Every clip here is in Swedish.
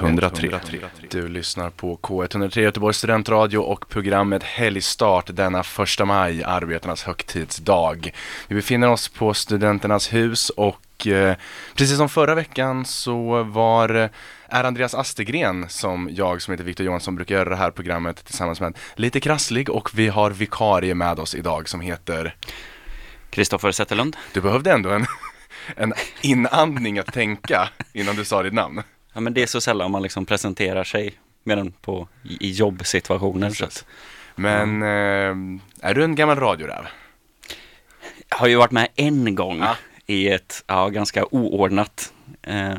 103. Du lyssnar på K103 Göteborgs studentradio och programmet Helgstart denna första maj, arbetarnas högtidsdag. Vi befinner oss på Studenternas hus och eh, precis som förra veckan så var eh, är Andreas Astegren, som jag som heter Viktor Johansson brukar göra det här programmet tillsammans med, lite krasslig och vi har vikarie med oss idag som heter Kristoffer Zetterlund. Du behövde ändå en, en inandning att tänka innan du sa ditt namn. Ja, men det är så sällan man liksom presenterar sig mer än på, i, i jobbsituationer. Så att, Men eh, är du en gammal radioräv? jag har ju varit med en gång Ja. i ett ja, ganska oordnat, eh,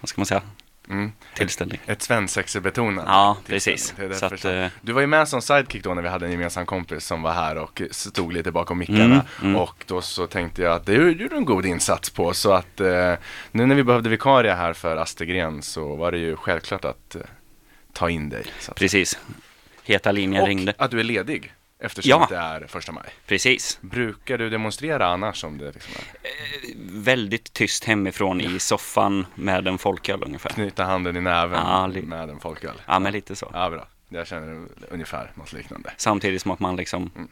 vad ska man säga, Mm. tillställning. Ett svensexebetonat. Ja, tillställning. precis. Så att, eh, Du var ju med som sidekick då när vi hade en gemensam kompis som var här och stod lite bakom mickarna. Mm, mm. Och då så tänkte jag att det gjorde du en god insats på. Så att eh, nu när vi behövde vikarie här för Astegren så var det ju självklart att eh, ta in dig. Precis. Heta linjen Och ringde. att du är ledig eftersom Ja. det är första maj. Precis. Brukar du demonstrera annars om det liksom är? Väldigt tyst hemifrån i soffan med en folköl ungefär. Knyta handen i näven li- med en folköl? Ja, men lite så. Ja, bra. Jag känner ungefär något liknande. Samtidigt som att man liksom Mm.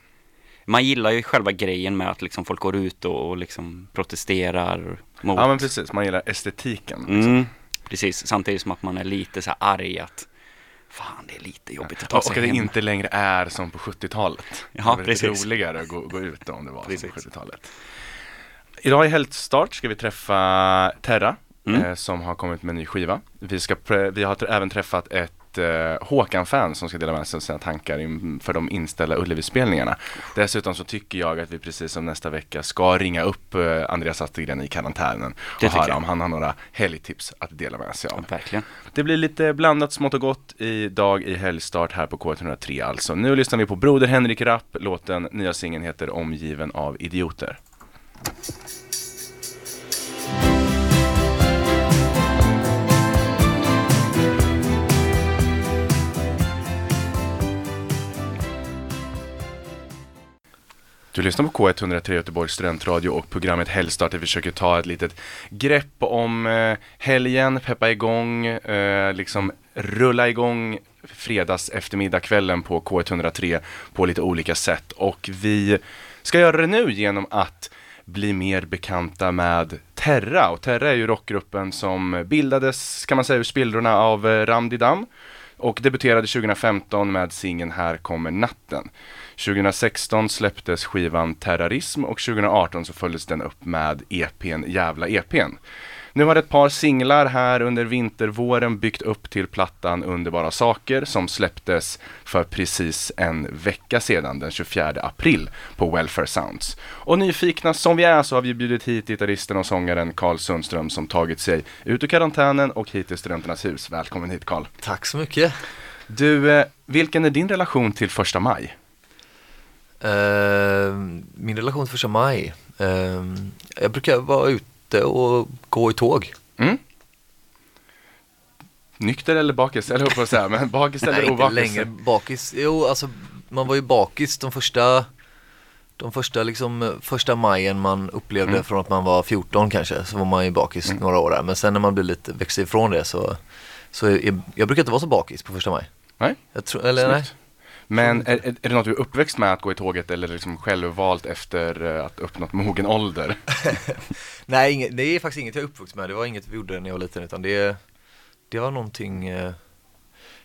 Man gillar ju själva grejen med att liksom folk går ut och, och liksom protesterar mot Ja, men precis. Man gillar estetiken. Liksom. mm, Precis, samtidigt som att man är lite så här arg att Fan, det är lite jobbigt att ta Och att sig det hem inte längre är som på 70-talet. Ja, det lite precis. roligare att gå, gå ut om det var Precis. som på 70-talet. Idag i helgstart ska vi träffa Terra Mm. eh, som har kommit med en ny skiva. Vi, ska vi har även träffat ett eh, Håkan-fan som ska dela med sig av sina tankar inför de inställda Ullevi-spelningarna. Dessutom så tycker jag att vi precis som nästa vecka ska ringa upp eh, Andreas Astegren i karantänen och höra jag. om han har några helgtips att dela med sig av. Ja, verkligen Det blir lite blandat smått och gott idag i helgstart här på K103 alltså. Nu lyssnar vi på Broder Henrik Rapp, låten, nya singeln heter Omgiven av idioter. Du lyssnar på K103 Göteborgs studentradio och programmet Helgstart där vi försöker ta ett litet grepp om eh, helgen, peppa igång, eh, liksom rulla igång fredags eftermiddag kvällen på K103 på lite olika sätt och vi ska göra det nu genom att bli mer bekanta med Terra och Terra är ju rockgruppen som bildades kan man säga ur spillrorna av eh, Ramdi Dam och debuterade 2015 med singeln Här kommer natten. 2016 släpptes skivan Terrorism och 2018 så följdes den upp med EPn Jävla EPn. Nu har ett par singlar här under vintervåren byggt upp till plattan Underbara saker som släpptes för precis en vecka sedan, den 24 april på Welfare Sounds. Och nyfikna som vi är så har vi bjudit hit gitarristen och sångaren Karl Sundström som tagit sig ut ur karantänen och hit till Studenternas hus. Välkommen hit Karl. Tack så mycket. Du, eh, vilken är din relation till första maj? Eh, min relation till första maj. Eh, jag brukar vara ute och gå i tåg. Mm? Nykter eller bakis? Eller höll på att säga, men bakis eller Nej, inte ovakis? längre bakis. Jo, alltså man var ju bakis de första de första liksom första majen man upplevde Mm. från att man var 14 kanske så var man ju bakis Mm. några år där. Men sen när man blir lite, växer ifrån det så, så är, jag brukar inte vara så bakis på första maj. Nej, Jag tror, eller nej. Men är, är det något du är uppväxt med att gå i tåget eller liksom själv valt efter eh, att uppnått mogen ålder? Nej, inget, det är faktiskt inget jag är uppvuxen med. Det var inget vi gjorde när jag var liten utan det, det var någonting eh,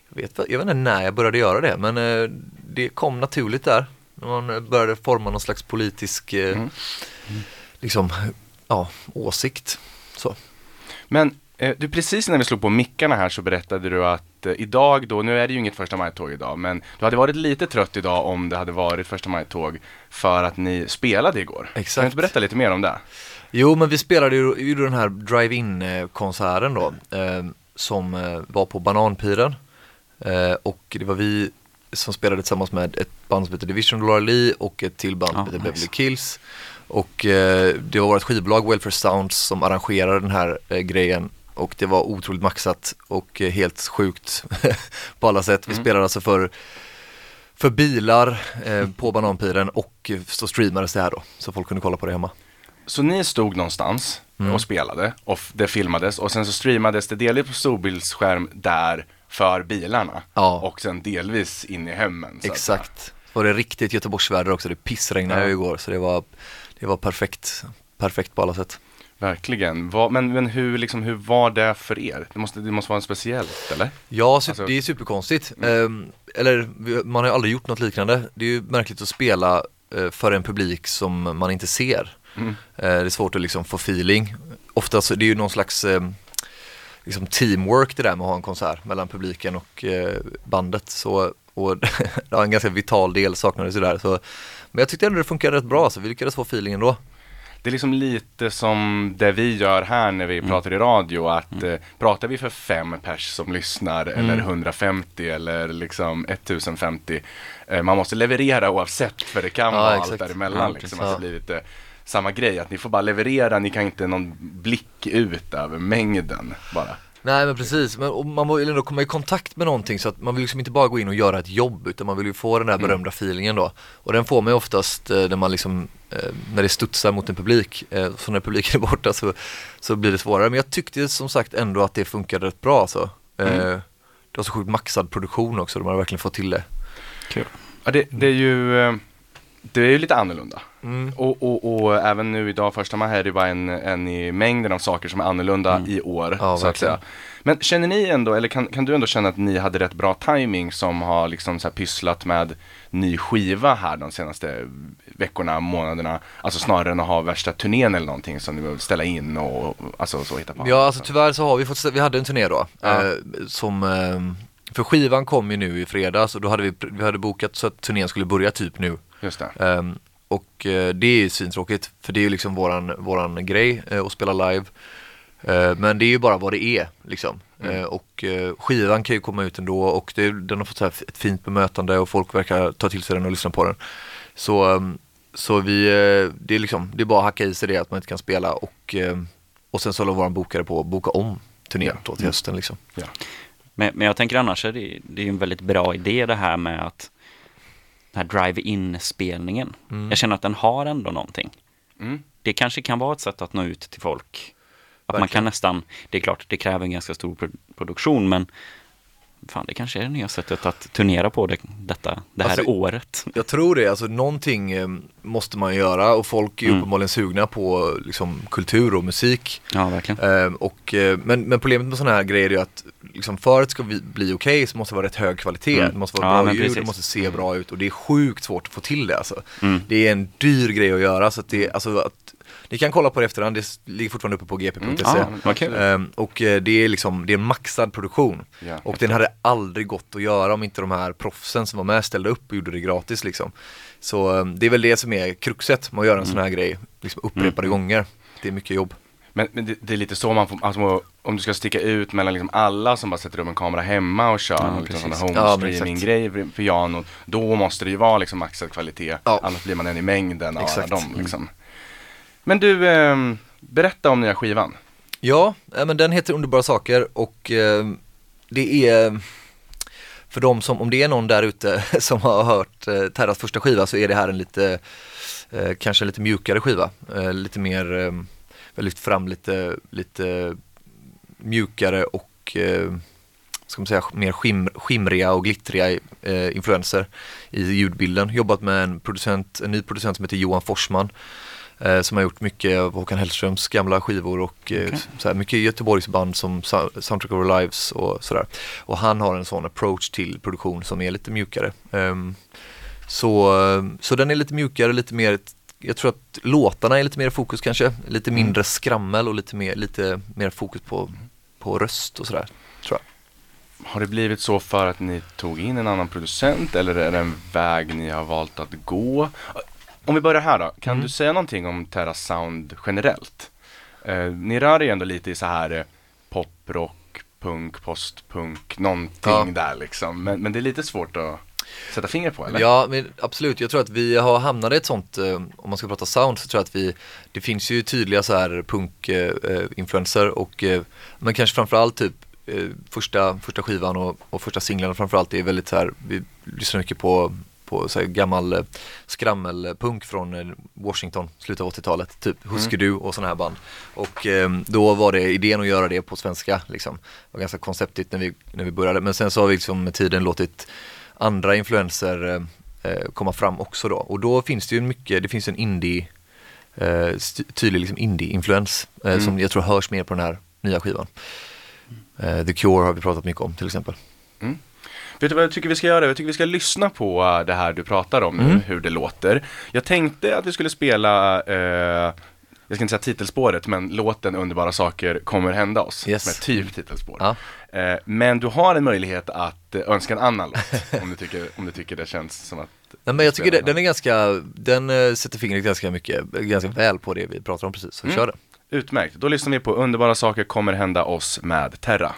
jag vet, jag vet inte när jag började göra det men eh, det kom naturligt där. När man började forma någon slags politisk eh, Mm. liksom, ja, åsikt. Så. Men Du, precis när vi slog på mickarna här så berättade du att eh, idag då, nu är det ju inget första maj-tåg idag, men du hade varit lite trött idag om det hade varit första maj-tåg för att ni spelade igår. Kan du Exakt. inte berätta lite mer om det? Jo, men vi spelade ju, den här drive-in-konserten då, eh, som eh, var på Bananpiren. Eh, och det var vi som spelade tillsammans med ett band som heter Division Laura Lee och ett till band som Ja, heter nice. Beverly Kills. Och eh, det var vårt skivbolag Welfare Sounds som arrangerade den här eh, grejen och det var otroligt maxat och eh, helt sjukt på alla sätt. Vi Mm. spelade alltså för för bilar eh, på Bananpiren och eh, så streamades det här då, så folk kunde kolla på det hemma. Så ni stod någonstans Mm. och spelade och det filmades och sen så streamades det delvis på storbildsskärm där för bilarna Ja. och sen delvis in i hemmen. Exakt. Var det riktigt Göteborgsväder också, det pissregnade Ja. ju igår så det var, det var perfekt, perfekt på alla sätt. Verkligen. Vad- men men hur, liksom, hur var det för er? Det måste, det måste vara en speciellt, eller? Ja, Alltså- det är superkonstigt. Ehm, eller vi- man har ju aldrig gjort något liknande. Det är ju märkligt att spela eh, för en publik som man inte ser. Mm. Eh, det är svårt att liksom få feeling. Ofta så det är ju någon slags ehm, liksom teamwork det där med att ha en konsert mellan publiken och eh, bandet. Så, och det en ganska vital del saknades ju där. Så, men jag tyckte ändå det funkade rätt bra så vi lyckades få feeling ändå. Det är liksom lite som det vi gör här när vi pratar i radio. Att eh, pratar vi för fem pers som lyssnar eller 150 eller liksom 1050. Eh, man måste leverera oavsett för det kan Ja, vara exakt. allt däremellan. Ja, liksom, att det blir lite samma grej. Att ni får bara leverera, ni kan inte någon blick ut över mängden bara. Nej men precis, men man vill ändå komma i kontakt med någonting så att man vill liksom inte bara gå in och göra ett jobb utan man vill ju få den där berömda feelingen då. Och den får man ju oftast eh, när man liksom, eh, när det studsar mot en publik. Eh, så när publiken är borta så, så blir det svårare. Men jag tyckte som sagt ändå att det funkade rätt bra alltså. Eh, Mm. Det var så sjukt maxad produktion också, de har verkligen fått till det. Kul. Ja, det, det är ju eh, det är ju lite annorlunda. Mm. Och, och, och även nu idag, första maj, är det bara en, en i mängden av saker som är annorlunda i år. Ja, så att verkligen. säga. Men känner ni ändå, eller kan, kan du ändå känna att ni hade rätt bra timing som har liksom så här pysslat med ny skiva här de senaste veckorna, månaderna? Alltså snarare än att ha värsta turnén eller någonting som ni behöver ställa in och, och alltså så hitta på. Ja, alltså tyvärr så har vi fått, vi hade en turné då, Ja. eh, som, eh, för skivan kom ju nu i fredags och då hade vi, vi hade bokat så att turnén skulle börja typ nu. Just det. Ehm, och eh, det är ju svintråkigt för det är ju liksom våran, våran grej eh, att spela live. Eh, men det är ju bara vad det är liksom. Mm. Och skivan kan ju komma ut ändå och det, den har fått så här ett fint bemötande och folk verkar ta till sig den och lyssna på den. Så, ehm, så vi, det är liksom, det är bara att hacka i sig det att man inte kan spela och, och sen så håller våran bokare på att boka om turnén Ja. då till hösten liksom. Ja. Men, men jag tänker annars är det, det är ju en väldigt bra idé det här med att den här drive-in-spelningen. Mm. Jag känner att den har ändå någonting. Mm. Det kanske kan vara ett sätt att nå ut till folk. Att man Verkligen. kan nästan, det är klart det kräver en ganska stor pro- produktion men fan det kanske är det nya sättet att turnera på det, detta, det här Alltså, året. Jag tror det, alltså någonting eh, måste man göra och folk är Mm. uppenbarligen sugna på liksom, kultur och musik. Ja, verkligen. Eh, och, men, men problemet med sådana här grejer är att liksom, för att det ska bli, okej så måste det vara rätt hög kvalitet. Mm. Det måste vara Ja, bra ljud, det måste se bra ut och det är sjukt svårt att få till det alltså. Mm. Det är en dyr grej att göra så att det, alltså att ni kan kolla på det efterhand, det ligger fortfarande uppe på gp.se. Mm. Ja, kul. Ehm, och eh, det är liksom, det är en maxad produktion. Ja, och den hade aldrig gått att göra om inte de här proffsen som var med ställde upp och gjorde det gratis liksom. Så ehm, det är väl det som är kruxet med att göra en sån här grej, liksom upprepade gånger. Det är mycket jobb. Men, men det, det är lite så man får, alltså, om du ska sticka ut mellan liksom alla som bara sätter upp en kamera hemma och kör Ja, liksom precis. sån Ja, home men exakt. streaming grej för pianot. Då måste det ju vara liksom maxad kvalitet. Ja. Annars blir man en i mängden av dem liksom. Men du, eh, berätta om nya skivan. Ja, eh, men den heter Underbara saker och eh, det är för de som, om det är någon där ute som har hört eh, Terras första skiva så är det här en lite, eh, kanske en lite mjukare skiva. Eh, lite mer, eh, jag har lyft fram lite, lite mjukare och eh, ska man säga, mer skim, skimriga och glittriga eh, influenser i ljudbilden. Jobbat med en producent, en ny producent som heter Johan Forsman eh, som har gjort mycket av Håkan Hellströms gamla skivor och eh, Okej. så här, mycket Göteborgsband som Sou- Soundtrack of Our Lives och sådär. Och han har en sån approach till produktion som är lite mjukare. Ehm, så, så den är lite mjukare, lite mer jag tror att låtarna är lite mer i fokus kanske, lite mindre skrammel och lite mer, lite mer fokus på på röst och sådär, tror jag. Har det blivit så för att ni tog in en annan producent eller är det en väg ni har valt att gå? Om vi börjar här då, kan Mm. du säga någonting om Terra Sound generellt? Eh, ni rör er ändå lite i så här eh, poprock, punk, postpunk, någonting Ja. där liksom. Men, men det är lite svårt att sätta fingret på eller? Ja, men absolut. Jag tror att vi har hamnat i ett sånt, eh, om man ska prata sound, så tror jag att vi, det finns ju tydliga så här punk-influenser och, eh, men kanske framförallt typ eh, första, första skivan och, och första singlarna framförallt är väldigt så här, vi lyssnar mycket på på så här gammal eh, skrammelpunk från eh, Washington, slutet av 80-talet, typ Husker du och sådana här band. Och eh, då var det idén att göra det på svenska liksom. Det var ganska konceptigt när vi, när vi började, men sen så har vi liksom med tiden låtit andra influenser eh, eh, komma fram också då. Och då finns det ju mycket, det finns en indie, eh, tydlig liksom indie-influens eh, Mm. som jag tror hörs mer på den här nya skivan. Eh, The Cure har vi pratat mycket om till exempel. Vet du vad jag tycker vi ska göra? Jag tycker vi ska lyssna på eh, det här du pratar om nu, Mm. hur det låter. Jag tänkte att vi skulle spela, eh, jag ska inte säga titelspåret, men låten Underbara saker kommer hända oss. Yes. Som är typ titelspår. Ja. Eh, men du har en möjlighet att eh, önska en annan låt, om du tycker, om du tycker det känns som att Nej men jag tycker det, den är ganska, den sätter fingret ganska mycket, ganska väl på det vi pratar om precis, så Mm. kör den. Utmärkt, då lyssnar vi på Underbara saker kommer hända oss med Terra.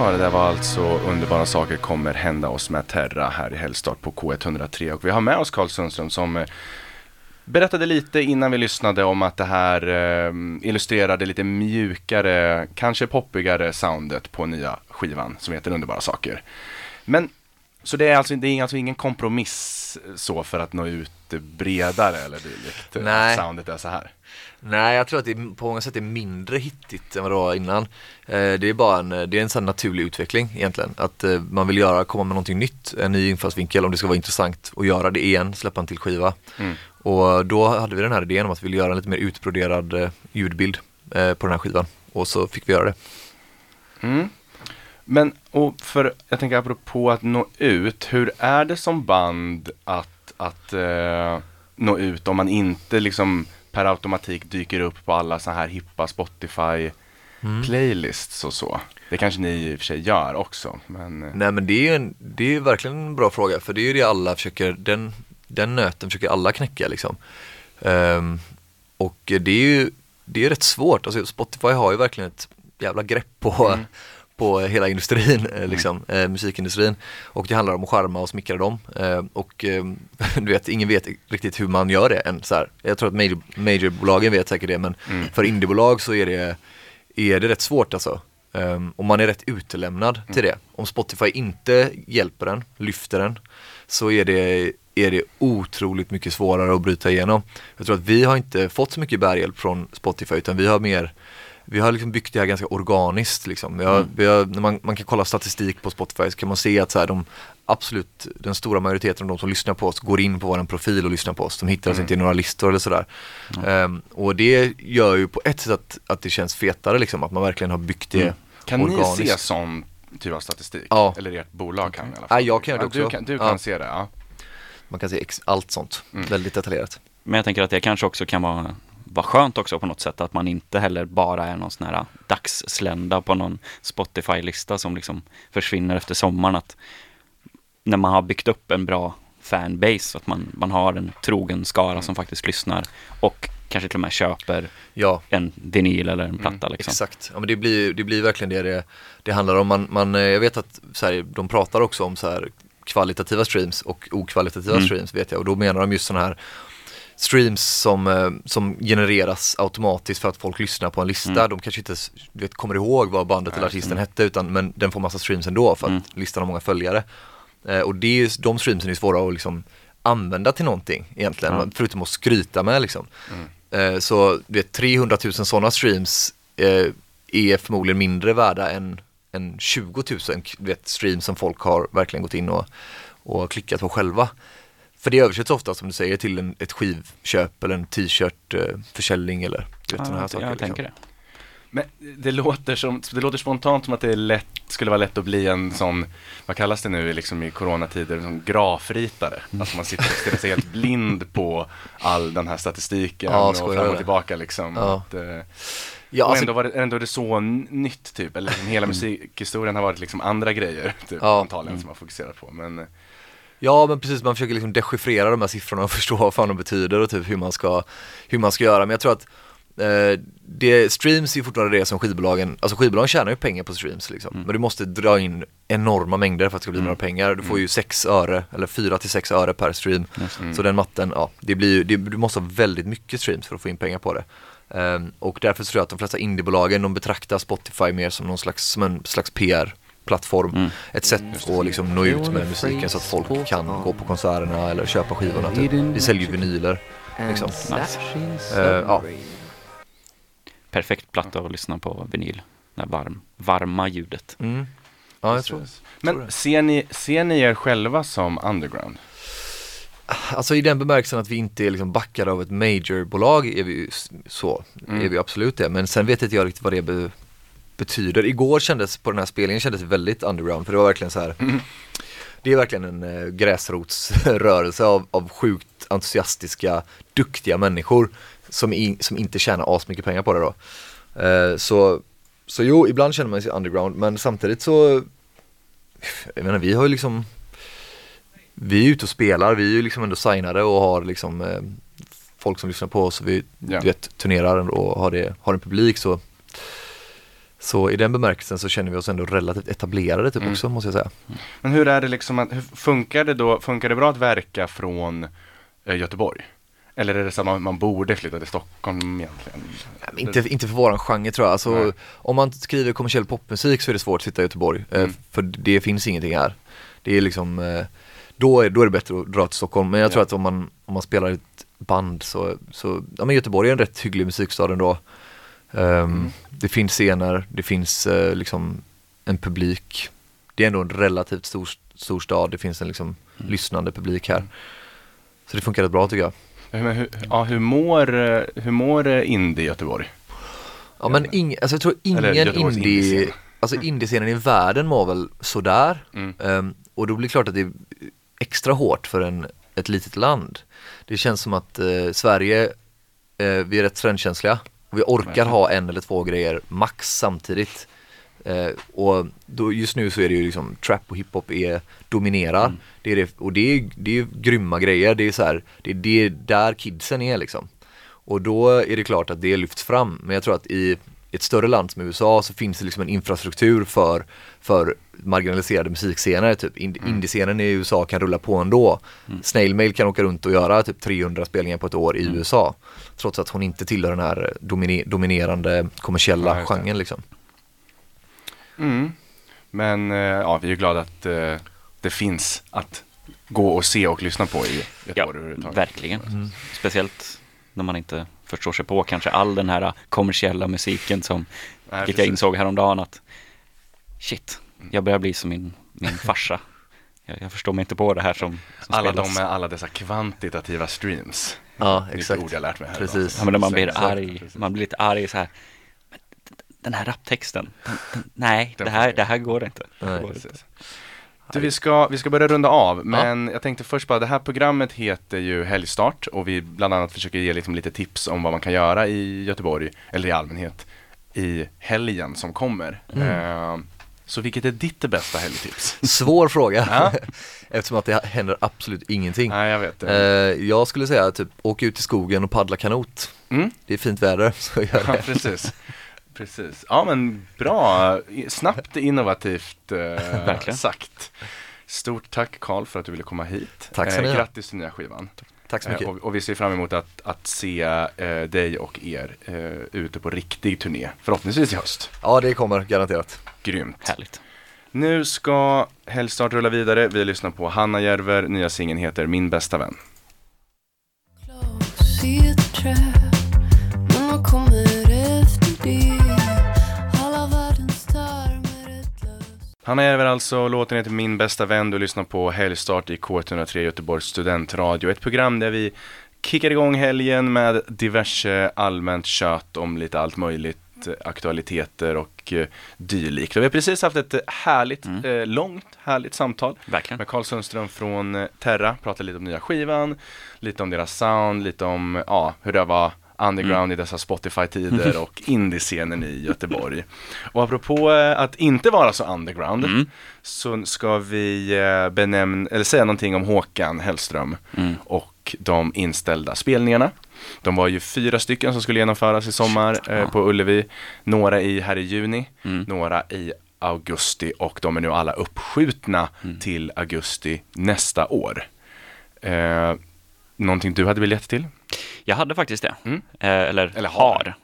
Ja, det där var alltså Underbara saker kommer hända oss med Terra här i Helgstart på K103 och vi har med oss Karl Sundström som eh, berättade lite innan vi lyssnade om att det här illustrerar illustrerade lite mjukare, kanske poppigare soundet på nya skivan som heter Underbara saker. Men så det är alltså, det är alltså ingen kompromiss så för att nå ut bredare eller dylikt? Nej. att Soundet är så här? Nej, jag tror att det på många sätt är mindre hittigt än vad det var innan. Eh, det är bara en, det är en sån naturlig utveckling egentligen. Att eh, man vill göra, komma med någonting nytt, en ny infallsvinkel om det ska vara intressant och göra det igen, släppa en till skiva. Mm. Och då hade vi den här idén om att vi ville göra en lite mer utbroderad eh, ljudbild eh, på den här skivan. Och så fick vi göra det. Mm. Men, och för, jag tänker apropå att nå ut, hur är det som band att, att eh, nå ut om man inte liksom per automatik dyker upp på alla så här hippa Spotify Mm. playlists och så? Det kanske ni i och för sig gör också, men eh, Nej men det är ju en, det är verkligen en bra fråga för det är ju det alla försöker, den, den nöten försöker alla knäcka liksom. Ehm, och det är ju, det är rätt svårt, alltså Spotify har ju verkligen ett jävla grepp på, Mm. På hela industrin, eh, liksom, eh, musikindustrin. Och det handlar om att skärma och smickra dem. Eh, och eh, du vet, ingen vet riktigt hur man gör det än. Så här. Jag tror att major, majorbolagen vet säkert det, men Mm. för indiebolag så är det, är det rätt svårt alltså. Um, och man är rätt utelämnad till det. Om Spotify inte hjälper den, lyfter den, så är det, är det otroligt mycket svårare att bryta igenom. Jag tror att vi har inte fått så mycket bärhjälp från Spotify utan vi har mer vi har liksom byggt det här ganska organiskt liksom. Vi har, Mm. vi har, när man, man kan kolla statistik på Spotify så kan man se att så här, de absolut, den stora majoriteten av de som lyssnar på oss går in på vår profil och lyssnar på oss. De hittar oss Mm. inte i några listor eller sådär. Ehm, och det gör ju på ett sätt att, att det känns fetare liksom, att man verkligen har byggt det Mm. kan ni organiskt. se sån typ av statistik? Ja. Eller ert bolag kan i alla Ja, fall? jag kan göra det Du också. kan, du kan Ja. se det, ja. Man kan se allt sånt, Mm. väldigt detaljerat. Men jag tänker att det kanske också kan vara, vara skönt också på något sätt att man inte heller bara är någon sån här dagsslända på någon Spotify-lista som liksom försvinner efter sommaren. Att när man har byggt upp en bra fanbase, att man, man har en trogen skara som faktiskt lyssnar och kanske till och med köper Ja, en vinyl eller en platta liksom. exakt. Ja, men det, blir, det blir verkligen det det, det handlar om. Man, man, eh, jag vet att så här, de pratar också om så här, kvalitativa streams och okvalitativa Mm. streams vet jag. Och då menar de just sådana här streams som, eh, som genereras automatiskt för att folk lyssnar på en lista. Mm. De kanske inte vet, kommer ihåg vad bandet eller artisten mm. hette utan men den får massa streams ändå för att Mm. listan har många följare. Eh, och det är, ju- de streamsen är svåra att liksom använda till någonting egentligen, Ja. förutom att skryta med liksom. Mm. Eh, så vet, 300 000 sådana streams eh, är förmodligen mindre värda än, än 20 000 du vet, streams som folk har verkligen gått in och, och klickat på själva. För det översätts ofta som du säger till en, ett skivköp eller en t-shirt eh, försäljning eller Ja, sådana här jag, saker. jag liksom. tänker det. Men det låter, som, det låter spontant som att det är lätt, skulle vara lätt att bli en sån, vad kallas det nu liksom i coronatider, som grafritare. Mm. Alltså man sitter och stirrar sig helt blind på all den här statistiken Ja, och fram och tillbaka liksom. Ja. Att, eh, Ja, och alltså, ändå, var det, ändå är det så nytt typ, eller liksom hela musikhistorien har varit liksom andra grejer typ, Ja. antagligen som man fokuserar på. Men ja men precis, man försöker liksom dechiffrera de här siffrorna och förstå vad fan de betyder och typ hur man ska, hur man ska göra. Men jag tror att eh, det, streams är fortfarande det som skivbolagen, alltså skivbolagen tjänar ju pengar på streams liksom. Men du måste dra in enorma mängder för att det ska bli några pengar. Du får ju 6 öre, eller 4 till 6 öre per stream. Så den matten, ja, det blir ju, det, du måste ha väldigt mycket streams för att få in pengar på det. Ehm, och därför tror jag att de flesta indiebolagen, de betraktar Spotify mer som någon slags, som en slags PR-plattform. Ett sätt att liksom nå ut med musiken så att folk kan gå på konserterna eller köpa skivorna. Typ. Vi säljer ju vinyler. Liksom. Eh, ja. Perfekt platta att lyssna på vinyl. Det varm, varma ljudet. Mm. Ja, jag tror Men ser ni, ser ni er själva som underground? Alltså i den bemärkelsen att vi inte är liksom backade av ett majorbolag är vi så, Mm. är vi absolut det. Men sen vet inte jag riktigt vad det betyder. Igår kändes, på den här spelningen kändes väldigt underground för det var verkligen så här Mm. Det är verkligen en eh, gräsrotsrörelse av, av sjukt entusiastiska, duktiga människor som, i, som inte tjänar asmycket pengar på det då. Eh, så, så jo, ibland känner man sig underground men samtidigt så Jag menar vi har ju liksom Vi är ute och spelar, vi är ju liksom ändå signade och har liksom eh, Folk som lyssnar på oss och vi Ja. du vet, turnerar och har, det, har en publik så Så i den bemärkelsen så känner vi oss ändå relativt etablerade typ Mm. också måste jag säga. Men hur är det liksom, att, hur funkar det då, funkar det bra att verka från eh, Göteborg? Eller är det så att man, man borde flytta till Stockholm egentligen? Nej, Inte, inte för våran genre tror jag. Alltså, Nej. om man skriver kommersiell popmusik så är det svårt att sitta i Göteborg. eh, Mm. För det finns ingenting här. Det är liksom, eh, då är, då är det bättre att dra till Stockholm. Men jag Ja. tror att om man, om man spelar ett band så, så ja men Göteborg är en rätt hygglig musikstad ändå. Um, Mm. Det finns scener, det finns eh, liksom en publik. Det är ändå en relativt stor, stor stad, det finns en liksom Mm. lyssnande publik här. Så det funkar rätt bra tycker jag. Men hur, ja, hur mår, eh, hur mår eh, indie Göteborg? Ja men ing, alltså jag tror ingen indie, alltså indiescenen i världen var väl sådär. Mm. Ehm, och då blir det klart att det är extra hårt för en, ett litet land. Det känns som att eh, Sverige, eh, vi är rätt trendkänsliga. Och vi orkar ha en eller två grejer max samtidigt. Eh, och då, just nu så är det ju liksom trap och hiphop är, dominerar. Mm. Det är det, och det är, det är grymma grejer. Det är så här, det är det där kidsen är liksom. Och då är det klart att det lyfts fram. Men jag tror att i ett större land som USA så finns det liksom en infrastruktur för, för marginaliserade musikscener. Typ Ind- indiescenen i USA kan rulla på ändå. Snail Mail kan åka runt och göra typ 300 spelningar på ett år i USA. Trots att hon inte tillhör den här domine- dominerande kommersiella Ja, genren liksom. Mm. Men eh, ja, vi är ju glada att eh, det finns att gå och se och lyssna på i Ja, Göteborg överhuvudtaget. verkligen. Mm. Speciellt när man inte förstår sig på kanske all den här kommersiella musiken som, Nej, vilket jag insåg häromdagen att shit, jag börjar bli som min, min farsa. Jag, jag förstår mig inte på det här som, som Alla spelas. de med alla dessa kvantitativa streams. Ja, exakt. ord jag lärt mig här Precis. Ja, men när man blir Exakt, arg, precis. man blir lite arg så här. Men den här raptexten, nej, det här, det här går inte. Det Nej. går inte. Du, vi, ska, vi ska börja runda av, men jag tänkte först bara, det här programmet heter ju Helgstart och vi bland annat försöker ge liksom lite tips om vad man kan göra i Göteborg, eller i allmänhet, i helgen som kommer. Mm. Eh, så vilket är ditt bästa helgtips? Svår fråga. Ja. Eftersom att det händer absolut ingenting. Nej, jag vet det. jag skulle säga typ åk ut i skogen och paddla kanot. Mm? Det är fint väder, så gör Ja, det. precis. Precis. Ja, men bra. Snabbt innovativt eh, sagt. Stort tack Karl för att du ville komma hit. Tack ska eh, ni ha. Grattis till nya skivan. Tack så Eh, mycket. och, och vi ser fram emot att, att se eh, dig och er eh, ute på riktig turné. Förhoppningsvis i höst. Ja, det kommer garanterat. Grymt. Härligt. Nu ska Helgstart rulla vidare. Vi lyssnar på Hanna Järver. Nya singeln heter Min bästa vän. Close Hanna Järver alltså, låten heter Min bästa vän. Du lyssnar på Helgstart i K103 Göteborgs studentradio. Ett program där vi kickar igång helgen med diverse allmänt kött om lite allt möjligt. aktualiteter och eh, dylikt. Och Vi har precis haft ett härligt, Mm. eh, långt, härligt samtal Verkligen. med Karl Sundström från eh, Terra. Pratade lite om nya skivan, lite om deras sound, lite om ja, hur det var underground i dessa Spotify-tider och indiescenen i Göteborg. Och apropå eh, att inte vara så underground Mm. så ska vi eh, benämna, eller säga någonting om Håkan Hellström Mm. och de inställda spelningarna. De var ju fyra stycken som skulle genomföras i sommar Shit, eh, på Ullevi. Några i här i juni, Mm. några i augusti och de är nu alla uppskjutna Mm. till augusti nästa år. Eh, någonting du hade biljett till? Jag hade faktiskt det. Mm. Eh, eller, Eller har. har.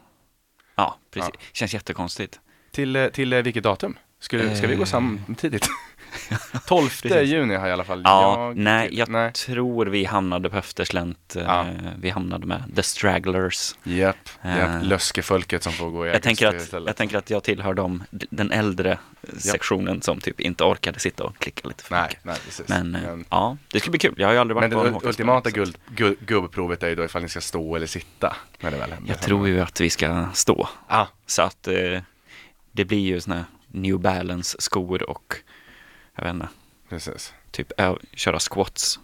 Ja, precis. Ja. Känns jättekonstigt. Till, eh, till eh, vilket datum? Ska, ska vi gå Eh. samtidigt? 12 Precis. juni har i alla fall Ja, jag nej, jag nej. tror vi hamnade på efterslänt. eh, Ja. Vi hamnade med The Stragglers. Japp, japp. Eh. löskefolket som får gå i Jag tänker, att, istället. jag tänker att jag tillhör dem, den äldre sektionen som typ inte orkade sitta och klicka lite för Nej, mycket. nej precis. Men, eh, men, ja, det ska bli kul. Jag har ju aldrig varit men på det en ul- hockeyspelning, ultimata guld, gu- gubbprovet är ju då ifall ni ska stå eller sitta. När det väl händer. Jag tror ju att vi ska stå. Ah, Så att eh, det blir ju här New Balance skor och jag vet inte, precis. typ ö- köra squats.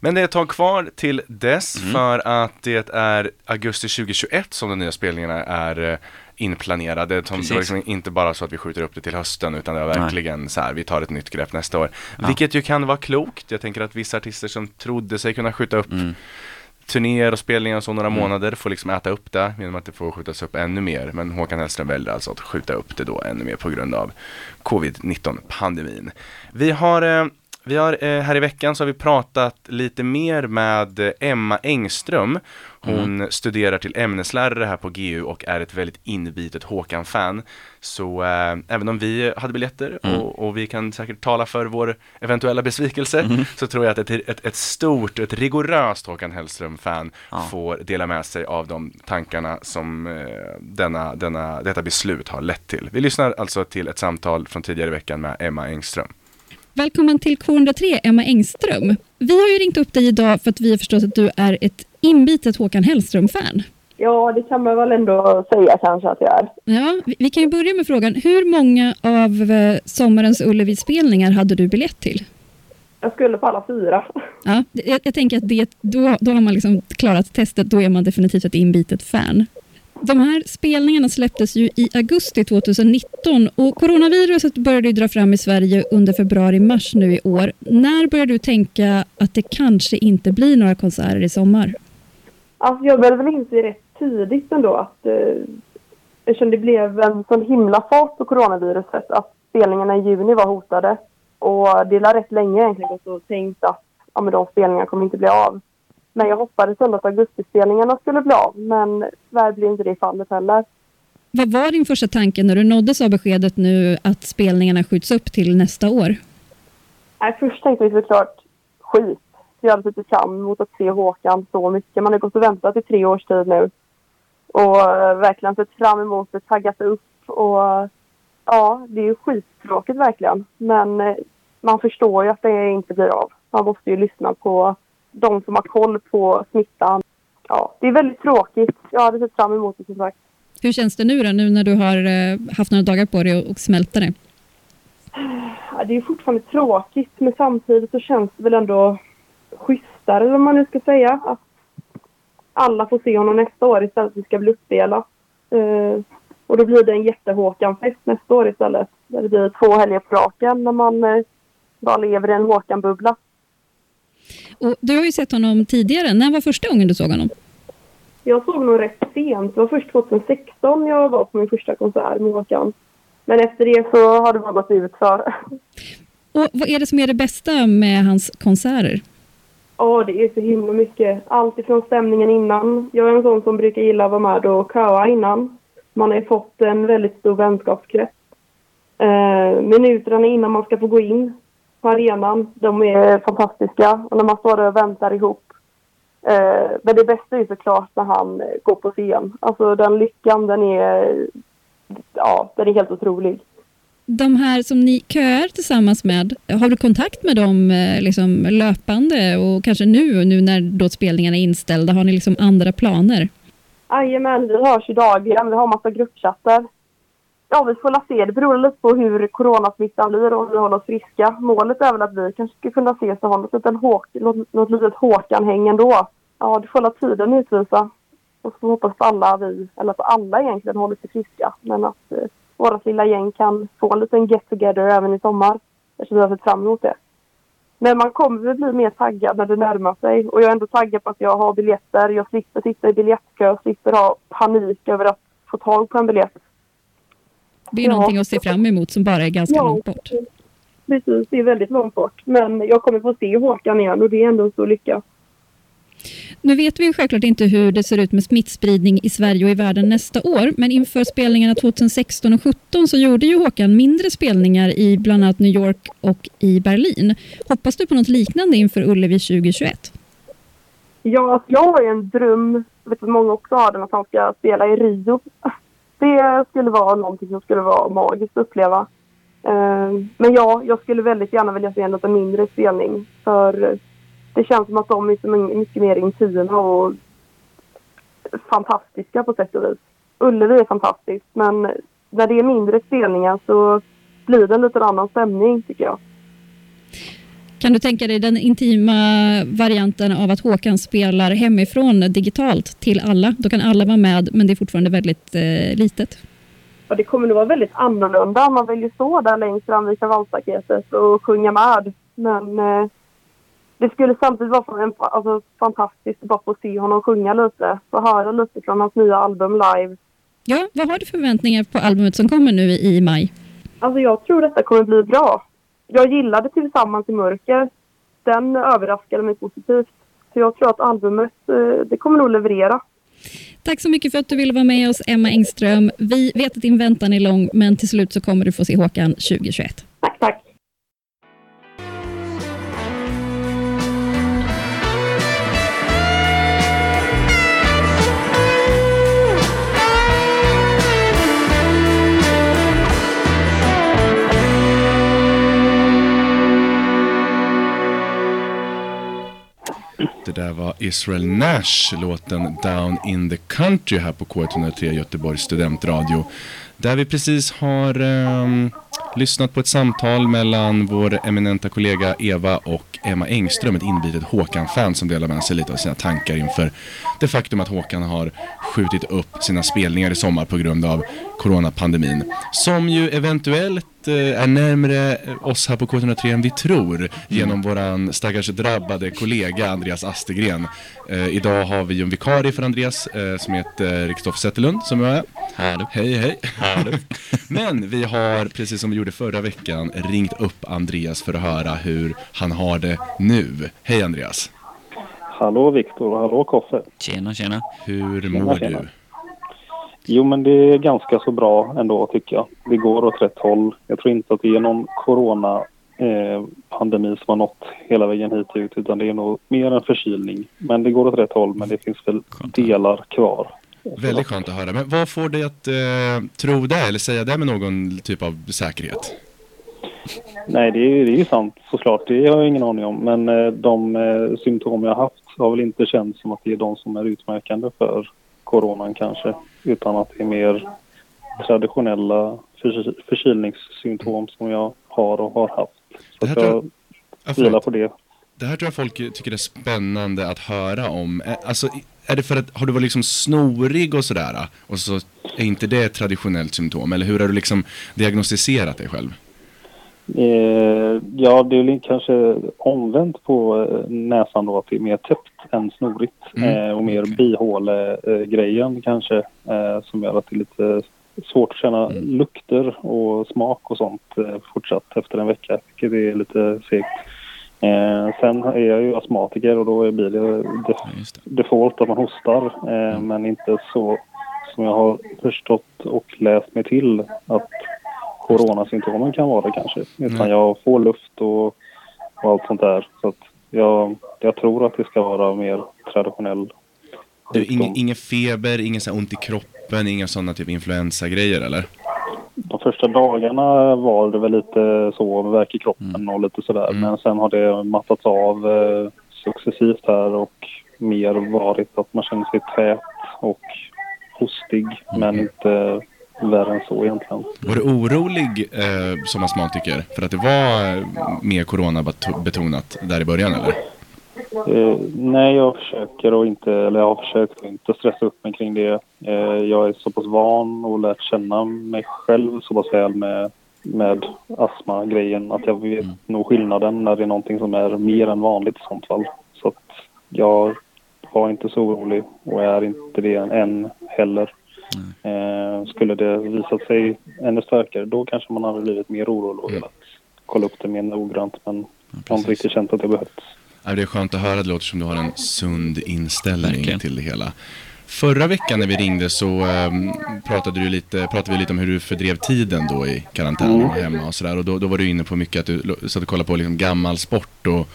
Men det är ett tag kvar till dess Mm. för att det är augusti 2021 som de nya spelningarna är eh, inplanerade. Det Precis. var liksom inte bara så att vi skjuter upp det till hösten utan det var Nej. verkligen så här, vi tar ett nytt grepp nästa år. Ja. Vilket ju kan vara klokt. Jag tänker att vissa artister som trodde sig kunna skjuta upp Mm. Turnéer och spelningar och så några Mm. månader får liksom äta upp det genom att det får skjutas upp ännu mer. Men Håkan Hellström väljer alltså att skjuta upp det då ännu mer på grund av covid-19 pandemin. Vi har, eh, vi har eh, här i veckan så har vi pratat lite mer med Emma Engström. Hon studerar till ämneslärare här på GU och är ett väldigt inbitet Håkan-fan. Så eh, även om vi hade biljetter Mm. och, och vi kan säkert tala för vår eventuella besvikelse så tror jag att ett, ett, ett stort, ett rigoröst Håkan Hellström-fan Ja. får dela med sig av de tankarna som eh, denna, denna, detta beslut har lett till. Vi lyssnar alltså till ett samtal från tidigare i veckan med Emma Engström. Välkommen till K103, Emma Engström. Vi har ju ringt upp dig idag för att vi har förstått att du är ett inbitet Håkan Hellström-fan. Ja, det kan man väl ändå säga kanske att jag är. Ja, vi- kan ju börja med frågan, hur många av eh, sommarens Ullevi-spelningar hade du biljett till? Jag skulle på alla fyra. Ja, jag, jag tänker att det, då, då har man liksom klarat testet, då är man definitivt ett inbitet fan. De här spelningarna släpptes ju i augusti 2019 och coronaviruset började ju dra fram i Sverige under februari-mars nu i år. När började du tänka att det kanske inte blir några konserter i sommar? Alltså jag började väl inse rätt tidigt ändå att eh, eftersom det blev en sån himla fart på coronaviruset att spelningarna i juni var hotade. Och det har rätt länge egentligen och tänkt att ja, men de spelningarna kommer inte bli av. Men jag hoppades ändå att augustispelningarna skulle bli av. Men tyvärr blev inte det fallet heller. Vad var din första tanke när du nåddes av beskedet nu att spelningarna skjuts upp till nästa år? Nej, först tänkte vi såklart skit. Jag hade sett fram emot att se Håkan så mycket. Man har gått och väntat i tre års tid nu. Och eh, verkligen sett fram emot det, taggat upp. Och ja, det är ju skittråkigt verkligen. Men eh, man förstår ju att det inte blir av. Man måste ju lyssna på de som har koll på smittan. Ja, det är väldigt tråkigt. Jag hade sett fram emot det som sagt. Hur känns det nu då, nu när du har eh, haft några dagar på dig att smälta det? Ja, det är fortfarande tråkigt men samtidigt så känns det väl ändå schysstare eller vad man nu ska säga. Att alla får se honom nästa år istället för att det ska bli uppdelat. Eh, och då blir det en jättehåkan-fest nästa år istället. Där det blir två helger på raken när man eh, bara lever i en Håkan-bubbla. Och du har ju sett honom tidigare. När var första gången du såg honom? Jag såg nog rätt sent. Det var först 2016 jag var på min första konsert med Håkan. Men efter det så har det bara gått ut för. Och vad är det som är det bästa med hans konserter? Ja, det är så himla mycket. Allt ifrån stämningen innan. Jag är en sån som brukar gilla att vara med och köa innan. Man har ju fått en väldigt stor vänskapskrets. Eh, minuterna innan man ska få gå in på arenan, de är eh, fantastiska. Och när man står där och väntar ihop. Eh, men det bästa är ju såklart när han går på scen. Alltså den lyckan, den är, ja, den är helt otrolig. De här som ni köar tillsammans med, har du kontakt med dem eh, liksom löpande och kanske nu, nu när då spelningarna är inställda, har ni liksom andra planer? Jajamän, vi hörs ju dagligen. Vi har massa gruppchattar. Ja, vi får se. Det beror lite på hur coronasmittan blir och om vi håller oss friska. Målet är väl att vi kanske ska kunna ses och ha något litet, håk, något, något litet Håkan-häng ändå. Ja, det får la tiden utvisa. Och så hoppas på alla vi, eller att alla egentligen håller sig friska. Men att eh, vårt lilla gäng kan få en liten get together även i sommar. Eftersom vi har sett fram emot det. Men man kommer väl bli mer taggad när det närmar sig. Och jag är ändå taggad på att jag har biljetter. Jag slipper sitta i biljettkö, slipper ha panik över att få tag på en biljett. Det är Ja. någonting att se fram emot som bara är ganska Ja. långt bort. Precis, det är väldigt långt bort. Men jag kommer få se Håkan igen och det är ändå en stor lycka. Nu vet vi ju självklart inte hur det ser ut med smittspridning i Sverige och i världen nästa år, men inför spelningarna 2016 och 2017 så gjorde ju Håkan mindre spelningar i bland annat New York och i Berlin. Hoppas du på något liknande inför Ullevi 2021? Ja, alltså, jag har ju en dröm, jag vet att många också har den, att han ska spela i Rio. Det skulle vara någonting som skulle vara magiskt att uppleva. Eh, men ja, jag skulle väldigt gärna vilja se en lite mindre spelning. För det känns som att de är så mycket mer intima och fantastiska på sätt och vis. Ullevi är fantastiskt, men när det är mindre spelningar så blir det en lite annan stämning tycker jag. Kan du tänka dig den intima varianten av att Håkan spelar hemifrån digitalt till alla? Då kan alla vara med, men det är fortfarande väldigt eh, litet. Och det kommer nog vara väldigt annorlunda. Man vill ju stå där längst fram vid kravallstaketet och sjunga med. Men eh, det skulle samtidigt vara en, alltså, fantastiskt att bara få se honom sjunga lite. Få höra lite från hans nya album live. Ja, vad har du för förväntningar på albumet som kommer nu i, i maj? Alltså jag tror detta kommer bli bra. Jag gillade Tillsammans i mörker. Den överraskade mig positivt. Så jag tror att albumet, eh, det kommer nog leverera. Tack så mycket för att du ville vara med oss, Emma Engström. Vi vet att din väntan är lång, men till slut så kommer du få se Håkan 2021. Tack, tack. Det där var Israel Nash, låten Down in the Country här på K103 Göteborgs studentradio. Där vi precis har ehm, lyssnat på ett samtal mellan vår eminenta kollega Eva och Emma Engström, ett inbitet Håkan-fan som delar med sig lite av sina tankar inför det faktum att Håkan har skjutit upp sina spelningar i sommar på grund av coronapandemin. Som ju eventuellt eh, är närmare oss här på K103 än vi tror genom våran stackars drabbade kollega Andreas Astegren. Eh, idag har vi ju en vikarie för Andreas eh, som heter Kristoffer Zetterlund som är med. Hallå. Hej hej. Men vi har, precis som vi gjorde förra veckan, ringt upp Andreas för att höra hur han har det nu. Hej Andreas. Hallå Viktor och hallå Koffe. Tjena, tjena. Hur Tjena, mår tjena. du? Jo men det är ganska så bra ändå tycker jag. Det går åt rätt håll. Jag tror inte att det är någon corona eh, pandemi som har nått hela vägen hit ut utan det är nog mer en förkylning. Men det går åt rätt håll men det finns väl delar kvar. Väldigt skönt att höra. Men vad får dig att eh, tro det eller säga det med någon typ av säkerhet? Nej det är, det är ju sant såklart. Det har jag ingen aning om. Men eh, de eh, symptom jag har haft har väl inte känts som att det är de som är utmärkande för coronan kanske. Utan att det är mer traditionella förky- förkylningssymptom som jag har och har haft. Det Så här att tror jag jag- Ja, vilar på det. Det här tror jag folk tycker är spännande att höra om. Eh, Alltså, är det för att, har du varit liksom snorig och sådär? Och så är inte det ett traditionellt symptom? Eller hur har du liksom diagnostiserat dig själv? Eh, ja, det är kanske omvänt på eh, näsan då, att det är mer täppt än snorigt. Mm, Eh, och mer okej. bihåle-grejen kanske, eh, som gör att det är lite svårt att känna Mm. lukter och smak och sånt eh, fortsatt efter en vecka, vilket är lite segt. Eh, sen är jag ju astmatiker och då blir det def- default att man hostar, eh, Mm. men inte så som jag har förstått och läst mig till att coronasymptomen kan vara det kanske. Utan Nej. jag får luft och, och allt sånt där. Så jag, jag tror att det ska vara mer traditionell sjukdom. ingen, ingen feber, ingen så ont i kroppen, inga sådana typ influensagrejer eller? De första dagarna var det väl lite så, värk i kroppen och lite sådär. Mm. Men sen har det mattats av eh, successivt här och mer varit att man känner sig tät och hostig, men inte värre än så egentligen. Var du orolig eh, som astmatiker för att det var eh, mer coronabetonat där i början eller? Eh, nej, jag försöker att inte, eller jag har försökt inte stressa upp mig kring det. Eh, jag är så pass van och lärt känna mig själv så pass väl med, med astma-grejen att jag vet nog skillnaden när det är någonting som är mer än vanligt i sånt fall. Så att jag var inte så orolig och är inte det än heller. Eh, skulle det visat sig ännu starkare då kanske man hade blivit mer orolig och velat kolla upp det mer noggrant men jag har inte riktigt känt att det behövts. Det är skönt att höra, det låter som du har en sund inställning Verkligen. till det hela. Förra veckan när vi ringde så ehm, pratade, du lite, pratade vi lite om hur du fördrev tiden då i karantän och hemma och sådär. Och då, då var du inne på mycket att du satt och kollade på liksom gammal sport och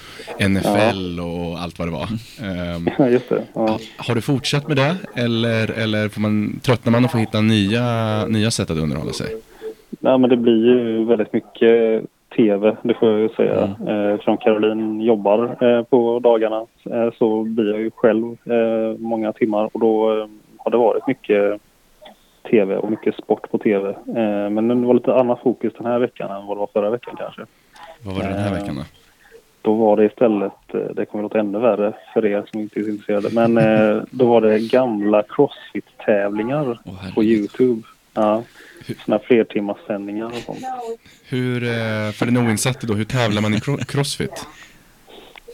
NFL och allt vad det var. Ehm, Ja, just det. Ja. har du fortsatt med det eller, eller får man, tröttnar man och får hitta nya, nya sätt att underhålla sig? Nej, men det blir ju väldigt mycket tv, det får jag ju säga. Eh, Eftersom Caroline jobbar eh, på dagarna eh, så blir jag ju själv många timmar och då har det varit mycket tv och mycket sport på tv. Men det var lite annat fokus den här veckan än vad det var förra veckan kanske. Vad var det den här veckan då? Då var det istället, det kommer låta ännu värre för er som inte är intresserade, men då var det gamla crossfit-tävlingar herregud. på Youtube. Ja, såna sändningar och sånt. Hur, eh, för den oinsatte då, hur tävlar man i cro- crossfit?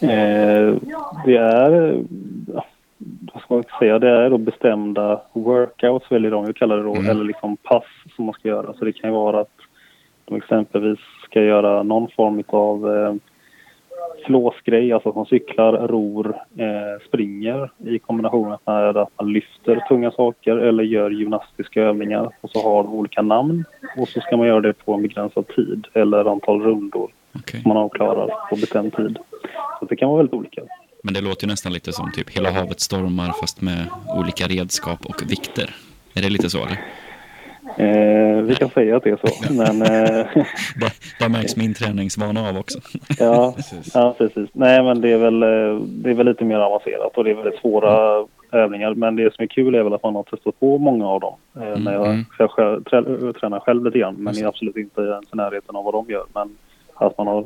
Eh, det är, eh, vad ska man säga, det är då bestämda workouts väljer de ju kallar det då, Mm. eller liksom pass som man ska göra. Så det kan ju vara att de exempelvis ska göra någon form av flåsgrej, alltså att man cyklar, ror, eh, springer i kombination med att man lyfter tunga saker eller gör gymnastiska övningar. Och så har de olika namn och så ska man göra det på en begränsad tid eller antal rundor Okej. som man avklarar på bestämd tid. Så det kan vara väldigt olika. Men det låter ju nästan lite som typ Hela havet stormar fast med olika redskap och vikter. Är det lite så eller? Eh, vi kan säga att det är så. Men eh, Där, märks min träningsvana av också. ja, Precis. ja, precis. Nej, men det är, väl, eh, det är väl lite mer avancerat och det är väldigt svåra övningar. Men det som är kul är väl att man har testat på många av dem. Eh, när jag, mm. jag själv, trä, tränar själv lite grann, men är absolut inte ens i närheten av vad de gör. Men att man har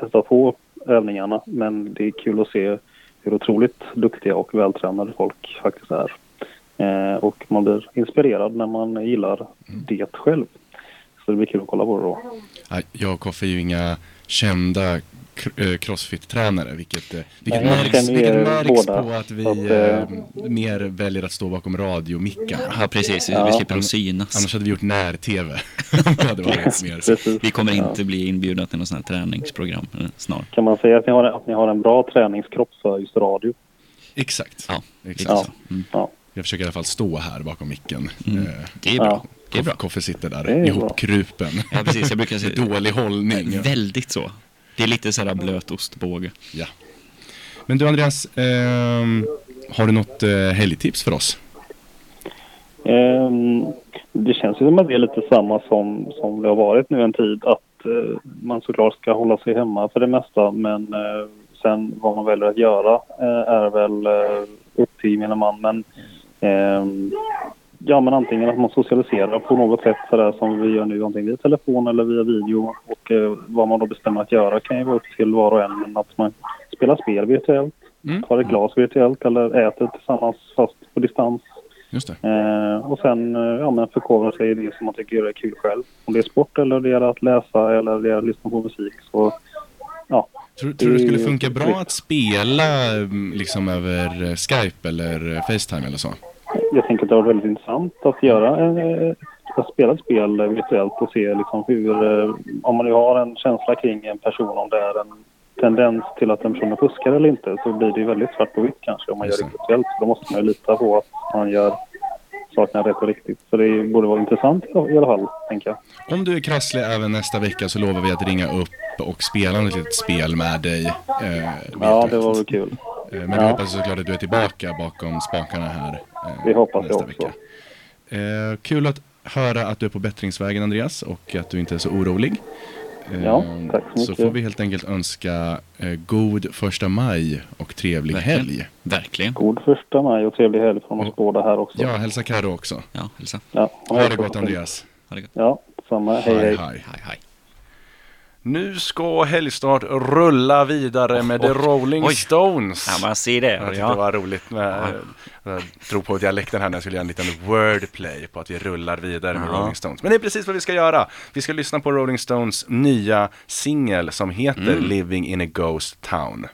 testat på övningarna. Men det är kul att se hur otroligt duktiga och vältränade folk faktiskt är. Eh, och man blir inspirerad när man gillar det själv. Så det blir kul att kolla på det då. Ja, Jag och Koffe är ju inga kända eh, crossfit-tränare, vilket, eh, vilket Nej, märks, vilket märks båda. på att vi att, eh, eh, mer väljer att stå bakom radiomickar. Ja, precis. Vi, Ja. vi slipper att synas. Annars hade vi gjort när-tv. Vi kommer inte bli inbjudna till något sånt här träningsprogram snart. Kan man säga att ni har, att ni har en bra träningskropp för just radio? Exakt. Ja, Exakt. så. Mm. Ja, Jag försöker i alla fall stå här bakom micken. Mm. Eh, Det är bra. Ja. Det är bra. Koffe, sitter där ihopkrupen. Ja, precis. Jag brukar säga dålig hållning. Ja. väldigt så. Det är lite så här blöt ostbåge. Ja. Men du Andreas, ehm, har du något eh, helgtips för oss? Ehm, det känns ju som att det är lite samma som, som det har varit nu en tid. Att eh, man såklart ska hålla sig hemma för det mesta. Men eh, sen vad man väljer att göra eh, är väl eh, upp till gemene man. Men, ehm, ja, men antingen att man socialiserar på något sätt sådär som vi gör nu. Antingen via telefon eller via video. Och eh, vad man då bestämmer att göra kan ju vara upp till var och en. Men att man spelar spel virtuellt, Mm. tar ett glas virtuellt eller äter tillsammans fast på distans. Just. Eh, och sen eh, ja, men förkovra sig i det som man tycker är kul själv. Om det är sport eller det är att läsa eller det är att lyssna på musik. Så ja, Tror, tror du det skulle funka bra att spela mm, liksom över eh, Skype eller eh, Facetime eller så? Jag tänker att det var väldigt intressant att göra en, eh, att spela ett spel virtuellt och se liksom hur, eh, om man nu har en känsla kring en person, om det är en tendens till att den personen fuskar eller inte, så blir det ju väldigt svart och vitt kanske om man gör det virtuellt. Då måste man ju lita på att man gör sakerna rätt och riktigt. Så det borde vara intressant i alla fall, tänker jag. Om du är krasslig även nästa vecka så lovar vi att ringa upp och spela ett litet spel med dig. Eh, Ja, det var kul. Eh, Men vi Ja. hoppas såklart att du är tillbaka bakom spakarna här. eh, Det hoppas nästa också. vecka. Eh, kul att höra att du är på bättringsvägen Andreas och att du inte är så orolig. Ja, tack så Så mycket. får vi helt enkelt önska god första maj och trevlig Verkligen. helg. Verkligen. God första maj och trevlig helg från oss båda här också. Ja, hälsa Carro också. Ja, hälsa. Ja, Ha det gott Andreas. Ha det gott. Ja, samma. Hej, hej. hej. Hej, hej. Nu ska Helgstart rulla vidare med The oj. Rolling Oj. Stones. Ja, man ser det. Jag tyckte Ja. det var roligt med, jag drog på dialekten här när jag skulle göra en liten wordplay på att vi rullar vidare med Ja. Rolling Stones. Men det är precis vad vi ska göra. Vi ska lyssna på Rolling Stones nya singel som heter Mm. Living in a Ghost Town.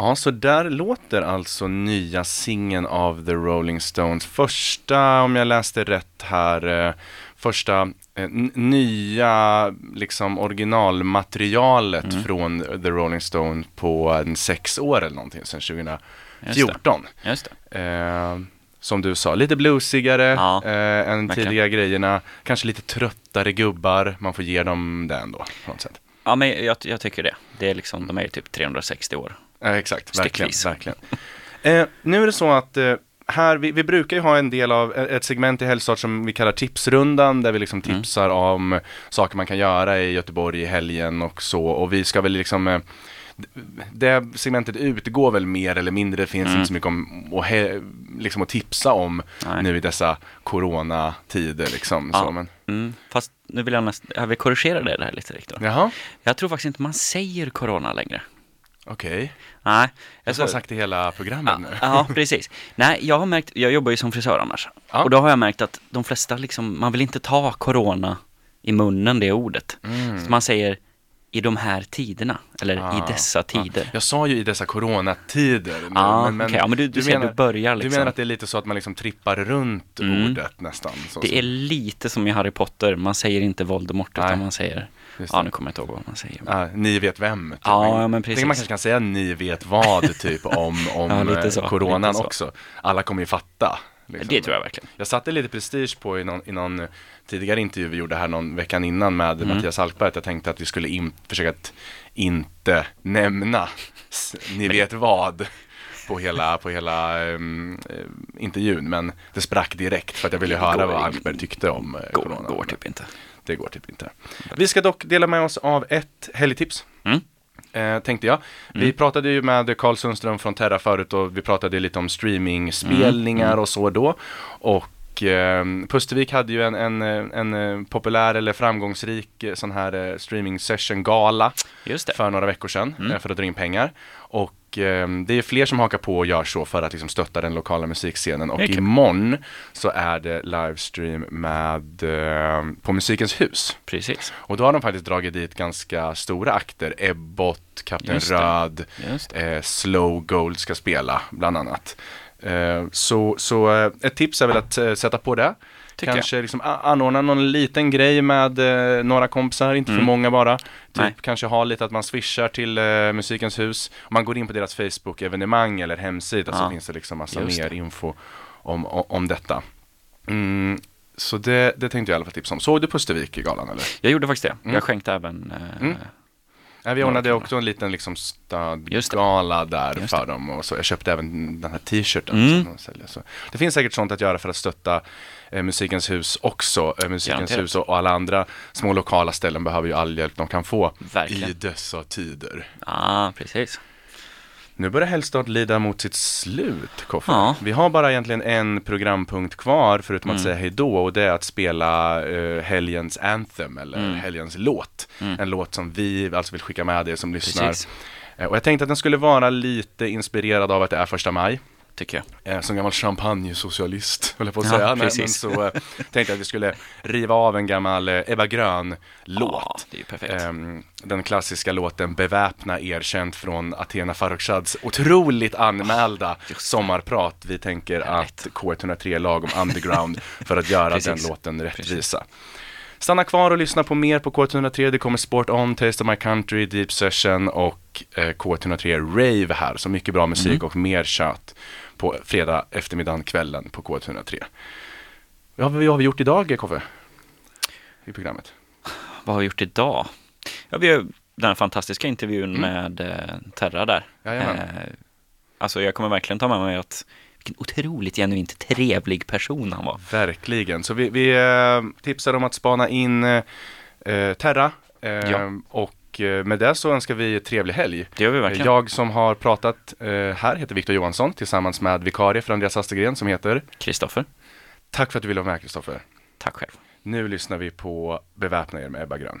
Ja, så där låter alltså nya singeln av The Rolling Stones. Första, om jag läste rätt här, eh, första eh, nya liksom originalmaterialet Mm. från The Rolling Stones på en sex år eller någonting, sedan 2014. Just det. Just det. Eh, som du sa, lite bluesigare Ja, eh, än verkligen. tidiga grejerna. Kanske lite tröttare gubbar, man får ge dem det ändå på något sätt. Ja, men jag, jag tycker det. Det är liksom, de är ju typ 360 år. Ja, exakt, verkligen. Verkligen. Eh, nu är det så att eh, här, vi, vi brukar ju ha en del av eh, ett segment i Helgstart som vi kallar tipsrundan där vi liksom Mm. tipsar om saker man kan göra i Göteborg i helgen och så och vi ska väl liksom eh, det segmentet utgår väl mer eller mindre, det finns Mm. inte så mycket om och he, liksom att tipsa om Nej. nu i dessa coronatider liksom. Ja. Så, men, Mm. Fast nu vill jag nästan, jag vill korrigera det här lite Viktor. Jag tror faktiskt inte man säger corona längre. Okej. Nej. Jag har sagt det hela programmet nu. Ja, precis. Nej, jag har märkt, jag jobbar ju som frisör annars. Ja. Och då har jag märkt att de flesta liksom, man vill inte ta corona i munnen, det ordet. Mm. Så man säger i de här tiderna, eller Ah, i dessa tider. Jag sa ju i dessa coronatider. nu. Ja, men du- du ser, du börjar Du menar att det är lite så att man liksom trippar runt Mm. ordet nästan? Så, Det så. är lite som i Harry Potter, man säger inte Voldemort Nej. utan man säger, ja nu kommer jag inte ihåg vad man säger. Ja, ni vet vem. Typ. Ja, men precis. Man kanske kan säga ni vet vad typ om, om Ja, eh, så, coronan också. Alla kommer ju fatta. Liksom. Det tror jag verkligen. Jag satte lite prestige på i någon, i någon tidigare intervju vi gjorde här någon veckan innan med Mm. Mattias Alkberg att jag tänkte att vi skulle in, försöka att inte nämna ni vet vad på hela, på hela um, intervjun men det sprack direkt för att jag ville höra vad Alkberg tyckte om eh, Går, corona. går typ inte. Det går typ inte. Vi ska dock dela med oss av ett helgtips. Mm. Eh, tänkte jag. Vi Mm. pratade ju med Carl Sundström från Terra förut och vi pratade lite om streamingspelningar Mm, mm. och så då. Och eh, Pustervik hade ju en, en, en, eh, populär eller framgångsrik eh, sån här eh, streaming session gala för några veckor sedan Mm. för att dra in pengar. Och eh, det är fler som hakar på och gör så för att liksom stötta den lokala musikscenen. Och imorgon så är det livestream med eh, på Musikens hus. Precis. Och då har de faktiskt dragit dit ganska stora akter. Ebbot, Kapten. Röd, eh, Slow Gold ska spela bland annat. Eh, så så eh, ett tips är väl att eh, sätta på det. Tycker kanske liksom a- anordna någon liten grej med eh, några kompisar, inte för Mm. många bara. Typ Nej. kanske ha lite att man swishar till eh, Musikens hus. Om man går in på deras Facebook-evenemang eller hemsida så Ja. finns det liksom massa Just mer det. info om, om, om detta. Mm, så det, det tänkte jag i alla fall tipsa om. Såg du Pustervik i galan eller? Jag gjorde faktiskt det. Mm. Jag skänkte även eh, Nej, vi ordnade också en liten liksom stadgala där för dem och så. Jag köpte även den här t-shirten Mm. som de säljer. Så det finns säkert sånt att göra för att stötta eh, Musikens hus också. Eh, Musikens Garanterat. hus och, alla andra små lokala ställen behöver ju all hjälp de kan få Verkligen. i dessa tider. Ja, precis. Nu börjar Helgstart lida mot sitt slut, Koffe. Ja. Vi har bara egentligen en programpunkt kvar förutom att Mm. säga hej då och det är att spela eh, helgens anthem eller Mm. helgens låt. Mm. En låt som vi alltså vill skicka med er som lyssnar. Precis, Eh, Och jag tänkte att den skulle vara lite inspirerad av att det är första maj. Tycker jag. Eh, som gammal champagne-socialist, höll jag på att Ja, säga. Nej, men precis. så eh, tänkte jag att vi skulle riva av en gammal eh, Ebba Grön-låt. Ja, det är ju perfekt. Ehm, den klassiska låten Beväpna erkänt från Athena Farrokhzads otroligt anmälda sommarprat. Vi tänker Härligt. att K103 är lagom underground för att göra den Precis. låten rättvisa. Stanna kvar och lyssna på mer på K103. Det kommer Sport On, Taste of My Country, Deep Session och eh, K103 Rave här. Så mycket bra musik Mm. och mer kött på fredag eftermiddagen, kvällen på K103. Vad har vi, vad har vi gjort idag, Koffe? I programmet? Vad har vi gjort idag? Ja, vi, har, den fantastiska intervjun Mm. med eh, Terra där. Eh, alltså jag kommer verkligen ta med mig att vilken otroligt genuint trevlig person han var. Verkligen. Så vi, vi eh, tipsar om att spana in eh, Terra. Eh, Ja. Och eh, med det så önskar vi trevlig helg. Det gör vi verkligen. Jag som har pratat eh, här heter Viktor Johansson tillsammans med vikarie för Andreas Astegren som heter Kristoffer, Tack för att du ville vara med Kristoffer. tack själv. Nu lyssnar vi på Beväpna er med Ebba Grön.